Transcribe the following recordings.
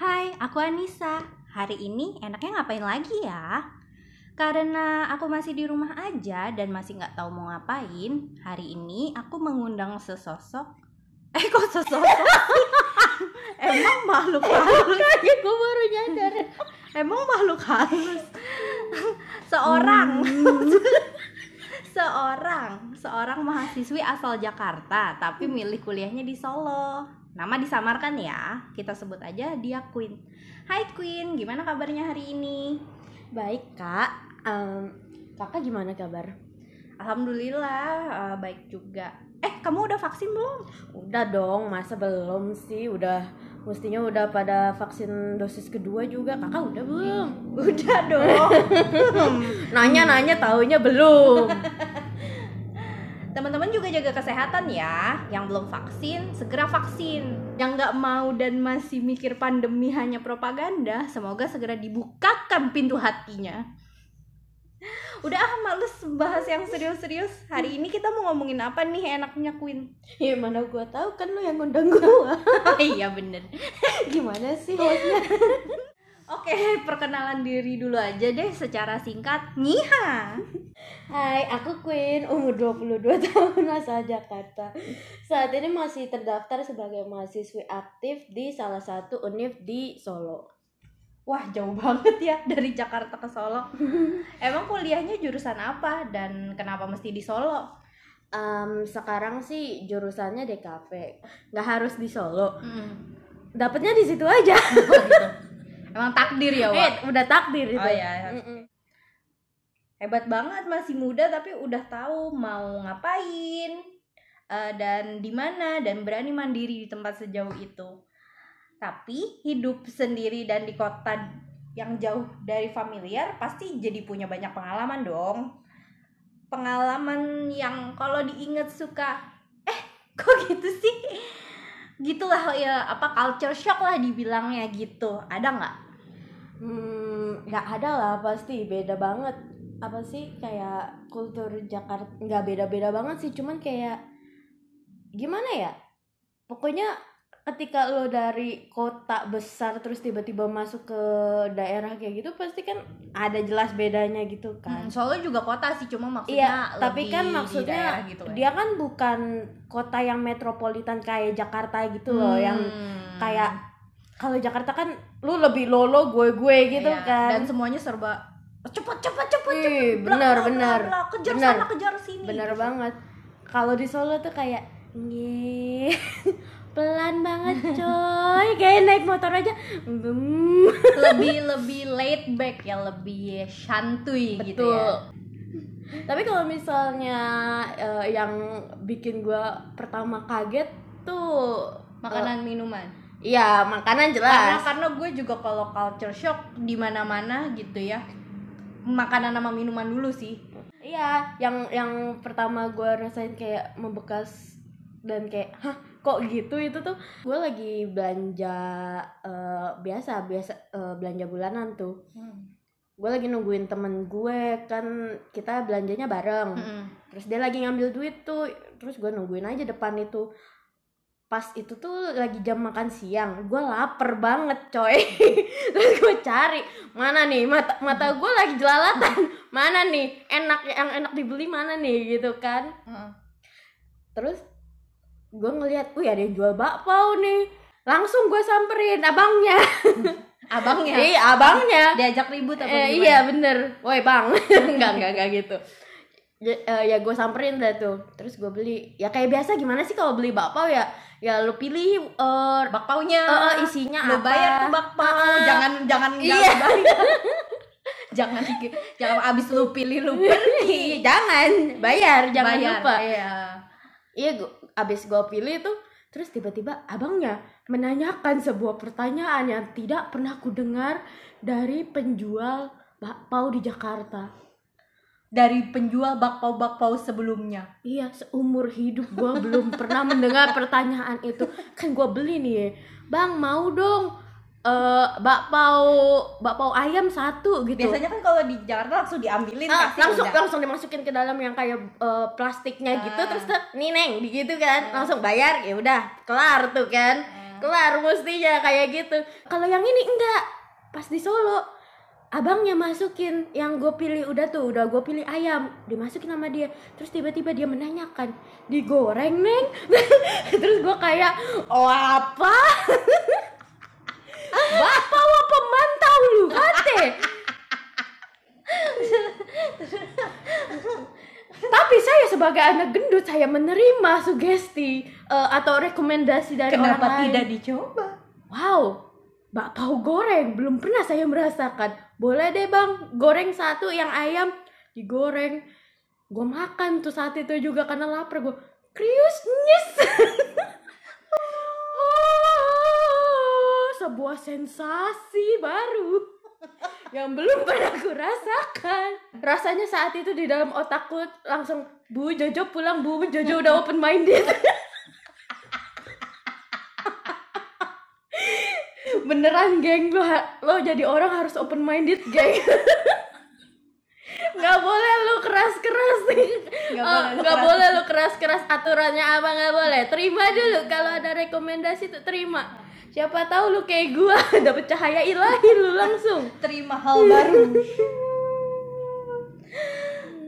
Hai, aku Anissa. Hari ini enaknya ngapain lagi ya? Karena aku masih di rumah aja dan masih nggak tahu mau ngapain, hari ini aku mengundang sesosok. Eh kok sesosok? Emang makhluk halus? Gue baru nyadar. Emang makhluk halus? Seorang. Seorang, seorang mahasiswi asal Jakarta tapi milih kuliahnya di Solo. Nama disamarkan ya, kita sebut aja dia Queen. Hai Queen, gimana kabarnya hari ini? Baik kak. Em, kakak gimana kabar? Alhamdulillah eh, baik juga. Eh, kamu udah vaksin belum? Udah dong, masa belum sih? Udah mestinya udah pada vaksin dosis kedua juga. Kakak udah belum? Udah dong. Nanya-nanya taunya belum. Teman-teman juga jaga kesehatan ya. Yang belum vaksin, segera vaksin. Yang nggak mau dan masih mikir pandemi hanya propaganda, semoga segera dibukakan pintu hatinya. Udah ah, males bahas yang serius-serius. Hari ini kita mau ngomongin apa nih enaknya Queen? ya mana gua tahu kan lu yang ngundang gua. iya bener. gimana sih hostnya? Oke, perkenalan diri dulu aja deh secara singkat. Nyiha. Hai, aku Queen, umur 22 tahun asal Jakarta. Saat ini masih terdaftar sebagai mahasiswi aktif di salah satu univ di Solo. Wah, jauh banget ya dari Jakarta ke Solo. Emang kuliahnya jurusan apa dan kenapa mesti di Solo? Em, sekarang sih jurusannya DKP, nggak harus di Solo. Hmm. Dapatnya di situ aja. Oh, gitu. Emang takdir ya, Wak? Eh, udah takdir itu. Oh iya. Mm-mm. Hebat banget masih muda tapi udah tahu mau ngapain eh, dan di mana dan berani mandiri di tempat sejauh itu. Tapi hidup sendiri dan di kota yang jauh dari familiar pasti jadi punya banyak pengalaman dong. Pengalaman yang kalau diinget suka eh kok gitu sih? Gitulah ya apa culture shock lah dibilangnya gitu. Ada nggak? Hmm, nggak ada lah pasti beda banget. Apa sih kayak kultur Jakarta nggak beda-beda banget sih, cuman kayak gimana ya? Pokoknya ketika lo dari kota besar terus tiba-tiba masuk ke daerah kayak gitu pasti kan ada jelas bedanya gitu kan. Hmm, Solo juga kota sih cuma maksudnya Iya, tapi kan maksudnya gitu ya. dia kan bukan kota yang metropolitan kayak Jakarta gitu loh, yang Hmm. kayak kalau Jakarta kan lu lebih lolo gue gue gitu Iya, kan. dan semuanya serba cepet cepet cepet Ih, cepet bener. bla, kejar Bener. sana kejar sini Bener banget. Kalau di Solo tuh kayak "Nyi, pelan banget coy, kayak naik motor aja. Lebih lebih laid back ya lebih santuy gitu ya. Tapi kalau misalnya eh, yang bikin gua pertama kaget tuh makanan minuman? Iya, makanan karena jelas. karena gue juga kalau culture shock di mana mana gitu ya. Makanan sama minuman dulu sih. Iya, yang yang pertama gue rasain kayak membekas dan kayak hah kok gitu itu tuh gue lagi belanja eh, biasa biasa eh, belanja bulanan tuh. Gue lagi nungguin temen gue kan kita belanjanya bareng. Mm-mm. terus dia lagi ngambil duit tuh terus gue nungguin aja depan itu. Pas itu tuh lagi jam makan siang gue lapar banget coy. Terus gue cari mana nih? Mata mata gue lagi jelalatan. Mana nih? Enak yang enak dibeli mana nih? Gitu kan. Heeh. terus gue ngeliat wih ada yang jual bakpao nih langsung gue samperin abangnya abangnya iya abangnya diajak ribut apa Eh, iya bener, woi bang, enggak enggak enggak gitu. Ya, eh, ya gue samperin dah tuh, terus gue beli. Ya kayak biasa gimana sih kalau beli bakpao ya, ya lu pilih eh bakpaunya eh, eh, isinya lu apa? bayar tuh bakpao Ah, jangan jangan Iya. jangan bayar. jangan jangan abis lu pilih lu pergi jangan bayar, jangan Bayar, lupa. iya. Iya, gua, abis gue pilih tuh, terus tiba-tiba abangnya menanyakan sebuah pertanyaan yang tidak pernah ku dengar dari penjual bakpao di Jakarta. dari penjual bakpao-bakpao sebelumnya Iya, seumur hidup gue belum pernah mendengar pertanyaan itu. Kan gue beli nih, bang mau dong eh bakpao bakpao ayam satu gitu. biasanya kan kalau di Jakarta langsung diambilin Ah, kasih langsung udah. langsung dimasukin ke dalam yang kayak eh, plastiknya gitu Ah. terus tuh nih neng gitu kan. Langsung bayar ya udah kelar tuh kan. Eh, kelar mestinya kayak gitu. Kalau yang ini enggak pas di Solo abangnya masukin yang gue pilih udah tuh udah gue pilih ayam dimasukin sama dia. Terus tiba-tiba dia menanyakan digoreng neng? Terus gue kayak oh apa bapak wa pemantau lu kate tapi saya sebagai anak gendut saya menerima sugesti eh, atau rekomendasi dari orang Kenapa lain. tidak dicoba? Wow, bakpao goreng belum pernah saya merasakan. Boleh deh bang, goreng satu yang ayam digoreng. Gue makan tuh saat itu juga karena lapar gue. Krius nyes. sebuah sensasi baru yang belum pernah aku rasakan. Rasanya saat itu di dalam otakku langsung Bu Jojo pulang Bu. Jojo udah open minded. beneran geng. Lo lo jadi orang harus open minded geng. Nggak boleh lo keras keras nih Nggak Eh, boleh lo nggak boleh lo keras keras aturannya apa? Nggak boleh. Terima dulu. Kalau ada rekomendasi tuh terima siapa tahu lu kayak gua dapet cahaya ilahi lu langsung Terima hal baru.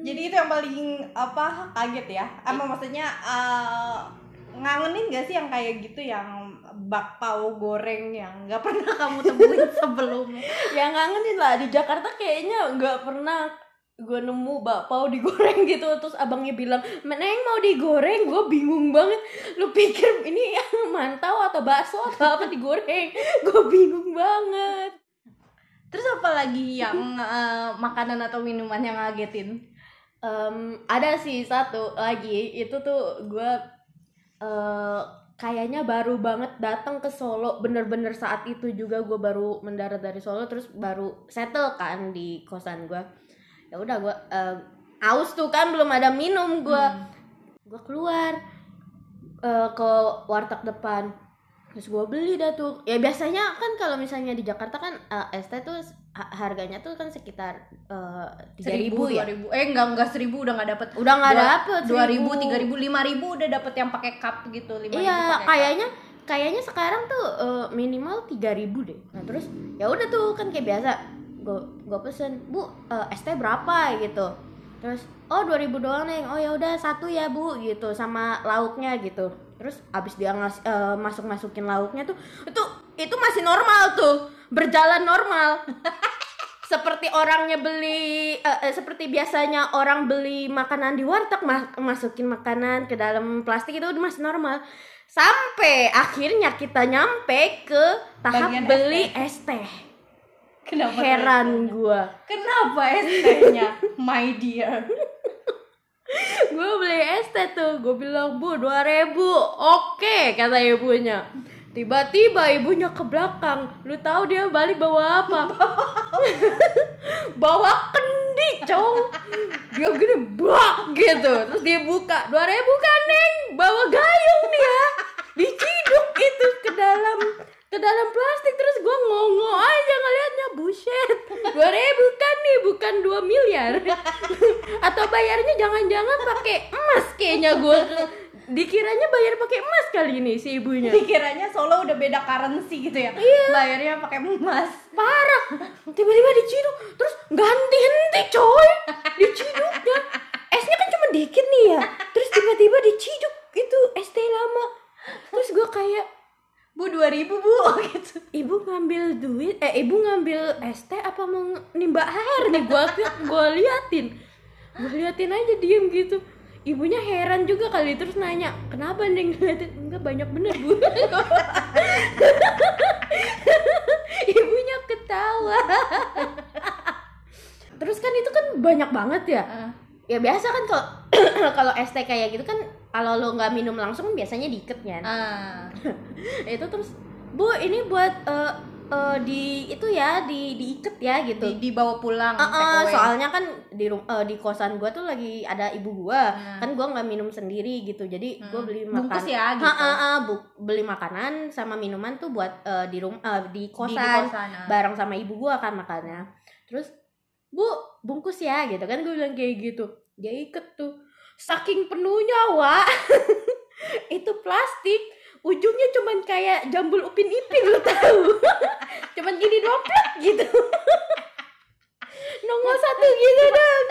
Jadi itu yang paling apa kaget ya? Apa maksudnya eh, ngangenin gak sih yang kayak gitu yang bakpao goreng yang nggak pernah kamu temuin sebelumnya? yang ngangenin lah di Jakarta kayaknya nggak pernah gue nemu bakpao digoreng gitu terus abangnya bilang meneng mau digoreng? Gue bingung banget. Lu pikir ini yang mantau atau bakso atau apa digoreng? Gue bingung banget. Terus apa lagi yang eh, makanan atau minuman yang ngagetin? Em, ada sih satu lagi. Itu tuh gue eh, kayaknya baru banget datang ke Solo. Bener-bener saat itu juga gue baru mendarat dari Solo terus baru settle kan di kosan gue ya udah gue eh, aus tuh kan belum ada minum gue Hmm. gue keluar eh, ke warteg depan terus gue beli dah tuh ya biasanya kan kalau misalnya di Jakarta kan eh, es teh tuh ha- harganya tuh kan sekitar eh, tiga ribu ya 2000. Eh enggak enggak seribu udah nggak dapet. udah nggak dapet dua ribu, tiga ribu, lima ribu udah dapet yang pakai cup gitu. Lima ribu iya cup. kayaknya kayaknya sekarang tuh eh, minimal tiga ribu deh nah terus ya udah tuh kan kayak biasa gue gue pesen bu eh, es teh berapa? gitu. Terus oh 2000 doang neng. Oh ya udah satu ya bu gitu sama lauknya gitu. Terus abis dia ngas masuk masukin lauknya tuh itu itu masih normal tuh berjalan normal. Seperti orangnya beli eh, eh, seperti biasanya orang beli makanan di warteg ma- masukin makanan ke dalam plastik itu udah masih normal. Sampai akhirnya kita nyampe ke tahap Bagian beli es teh Kenapa heran gua. Kenapa es tehnya, my dear? gue beli es teh tuh. Gue bilang bu dua ribu. Oke kata ibunya. Tiba-tiba ibunya ke belakang. Lu tahu dia balik bawa apa? Bawa kendi cowok. Dia gini bak gitu. Terus dia buka. Dua ribu kan neng? Bawa gayung dia diciduk itu ke dalam ke dalam plastik. Terus gue ngongo aja ngeliatnya buset dua ribu kan nih bukan dua miliar. Atau bayarnya jangan-jangan pakai emas kayaknya gue dikiranya bayar pakai emas kali ini si ibunya. Dikiranya Solo udah beda currency gitu ya? Iya. Bayarnya pakai emas. parah. Tiba-tiba diciduk terus ganti henti coy. Diciduknya. Esnya kan cuma dikit nih ya. Terus tiba-tiba diciduk itu es teh lama. Terus gue kayak Bu 2000 bu. Gitu. ibu ngambil duit eh ibu ngambil teh apa mau nimba air nih gua gua liatin. Gua liatin aja diem gitu. Ibunya heran juga kali terus nanya kenapa neng liatin enggak banyak bener bu. Ibunya ketawa. Terus kan itu kan banyak banget ya. Ah. ya biasa kan kalau kalau teh kayak gitu kan kalau lo nggak minum langsung biasanya diikat kan Ah. itu terus bu ini buat eh, eh, di itu ya di diikat ya gitu Di, dibawa pulang. Take away. soalnya kan di eh, di kosan gue tuh lagi ada ibu gua Hmm. kan gua nggak minum sendiri gitu jadi gue Hmm. beli Bungkus makan ya gitu. Ha, ha, ha, bu- beli makanan sama minuman tuh buat eh, di rum eh, di Di- di kosan ah. bareng sama ibu gua kan makannya terus bu bungkus ya gitu kan gue bilang kayak gitu dia iket tuh saking penuhnya wa itu plastik. Ujungnya cuman kayak jambul upin ipin lu tahu. Cuman gini dompet gitu. Nongol satu gitu dong.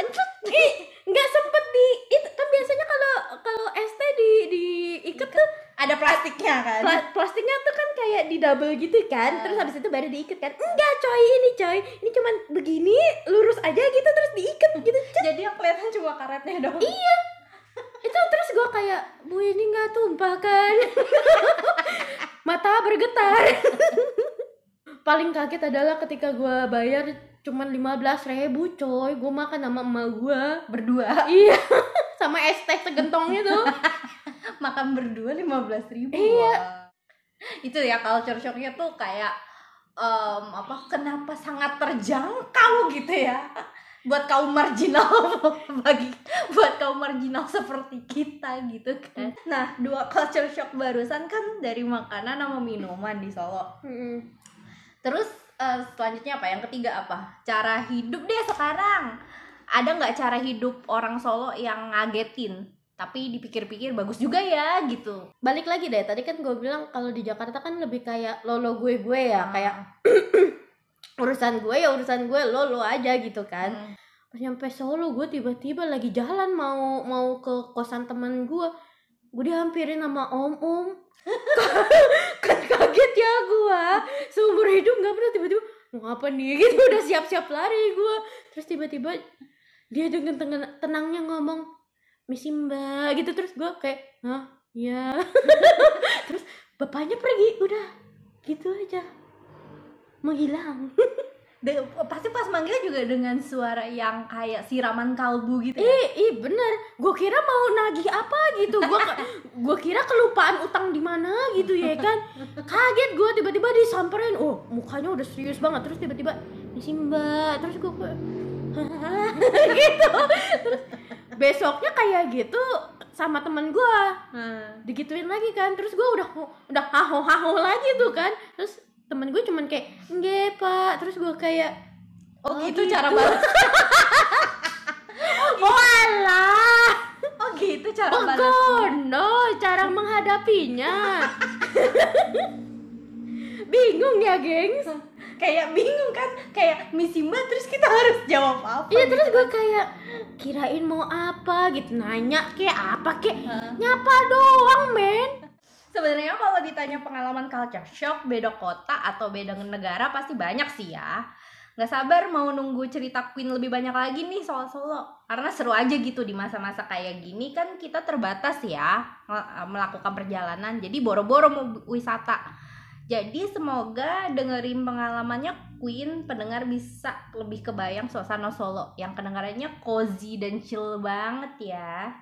nggak sempet di itu. Kan biasanya kalau kalau ST di diikat tuh ada plastiknya kan? Pla- plastiknya tuh kan kayak di double gitu kan. Terus habis itu baru diikat kan. Enggak coy ini coy. Ini cuman begini lurus aja gitu terus diikat gitu. Jadi yang kelihatan cuma karetnya dong. Iya itu terus gue kayak bu ini nggak tumpah kan? Mata bergetar. Paling kaget adalah ketika gue bayar cuman lima belas ribu coy. Gue makan sama emak gue berdua. Iya. Sama es teh segentongnya tuh. Makan berdua lima belas ribu Iya. itu ya culture shocknya tuh kayak em, apa kenapa sangat terjangkau gitu ya buat kaum marginal bagi buat kaum marginal seperti kita gitu kan. Nah dua culture shock barusan kan dari makanan sama minuman di Solo. Mm-mm. terus eh, selanjutnya apa? Yang ketiga apa? Cara hidup deh sekarang. Ada nggak cara hidup orang Solo yang ngagetin? Tapi dipikir-pikir bagus juga ya gitu. Balik lagi deh tadi kan gue bilang kalau di Jakarta kan lebih kayak lo lo gue gue ya kayak urusan gue ya urusan gue lo lo aja gitu kan. Hmm. pas nyampe Solo gue tiba-tiba lagi jalan mau mau ke kosan teman gue. Gue dihampirin sama om om kan kaget ya gue. Seumur hidup nggak pernah tiba-tiba mau apa nih? Gitu udah siap-siap lari gue. Terus tiba-tiba dia dengan tenang- tenangnya ngomong misi mbak gitu terus gue kayak hah? Ya terus bapaknya pergi udah gitu aja menghilang De- pasti pas manggil juga dengan suara yang kayak siraman kalbu gitu ya. Ih, ih bener. Gue kira mau nagih apa gitu. Gue gue kira kelupaan utang di mana gitu ya kan. Kaget gue tiba-tiba disamperin. Oh, mukanya udah serius banget. Terus tiba-tiba misi mbak. Terus gue gitu. Terus besoknya kayak gitu sama temen gue Hmm. digituin lagi kan terus gue udah udah haho haho lagi tuh kan terus temen gue cuman kayak enggak pak terus gue kayak Oh, Oh, gitu, gitu. cara balas. oh alah Oh gitu cara Oh balas. gono, cara menghadapinya. Bingung ya, gengs. Kayak bingung kan, kayak misi mbak terus kita harus jawab apa? Iya gitu terus kan. gue kayak kirain mau apa gitu nanya kayak apa kayak Hah? nyapa doang men. Sebenarnya kalau ditanya pengalaman culture shock beda kota atau beda negara pasti banyak sih ya. Nggak sabar mau nunggu cerita Queen lebih banyak lagi nih soal Solo. Karena seru aja gitu di masa-masa kayak gini kan kita terbatas ya mel- melakukan perjalanan. Jadi boro-boro mau wisata. Jadi semoga dengerin pengalamannya Queen pendengar bisa lebih kebayang suasana Solo yang kedengarannya cozy dan chill banget ya.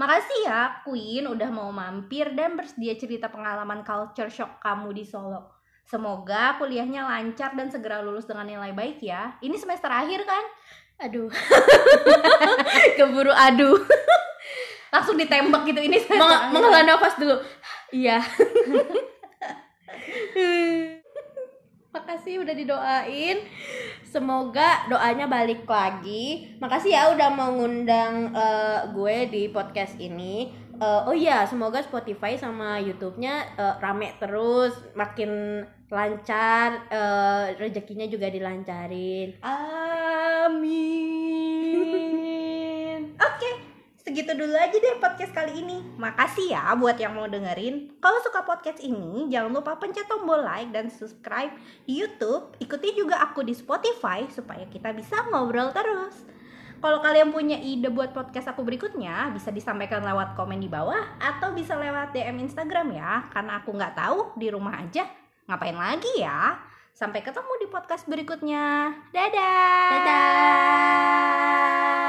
Makasih ya Queen udah mau mampir dan bersedia cerita pengalaman culture shock kamu di Solo. Semoga kuliahnya lancar dan segera lulus dengan nilai baik ya. Ini semester akhir kan? Aduh, Keburu adu. Langsung ditembak gitu ini semester Meng menghela nafas dulu. Iya. Makasih udah didoain. Semoga doanya balik lagi. Makasih ya udah mau ngundang eh, gue di podcast ini. Eh, oh iya, semoga Spotify sama YouTube-nya eh, rame terus, makin lancar, eh, rezekinya juga dilancarin. Amin. Dulu aja deh podcast kali ini. Makasih ya buat yang mau dengerin. Kalau suka podcast ini, jangan lupa pencet tombol like dan subscribe di YouTube. Ikuti juga aku di Spotify supaya kita bisa ngobrol terus. Kalau kalian punya ide buat podcast aku berikutnya, bisa disampaikan lewat komen di bawah atau bisa lewat DM Instagram ya. Karena aku nggak tahu di rumah aja ngapain lagi ya. Sampai ketemu di podcast berikutnya. Dadah. Dadah.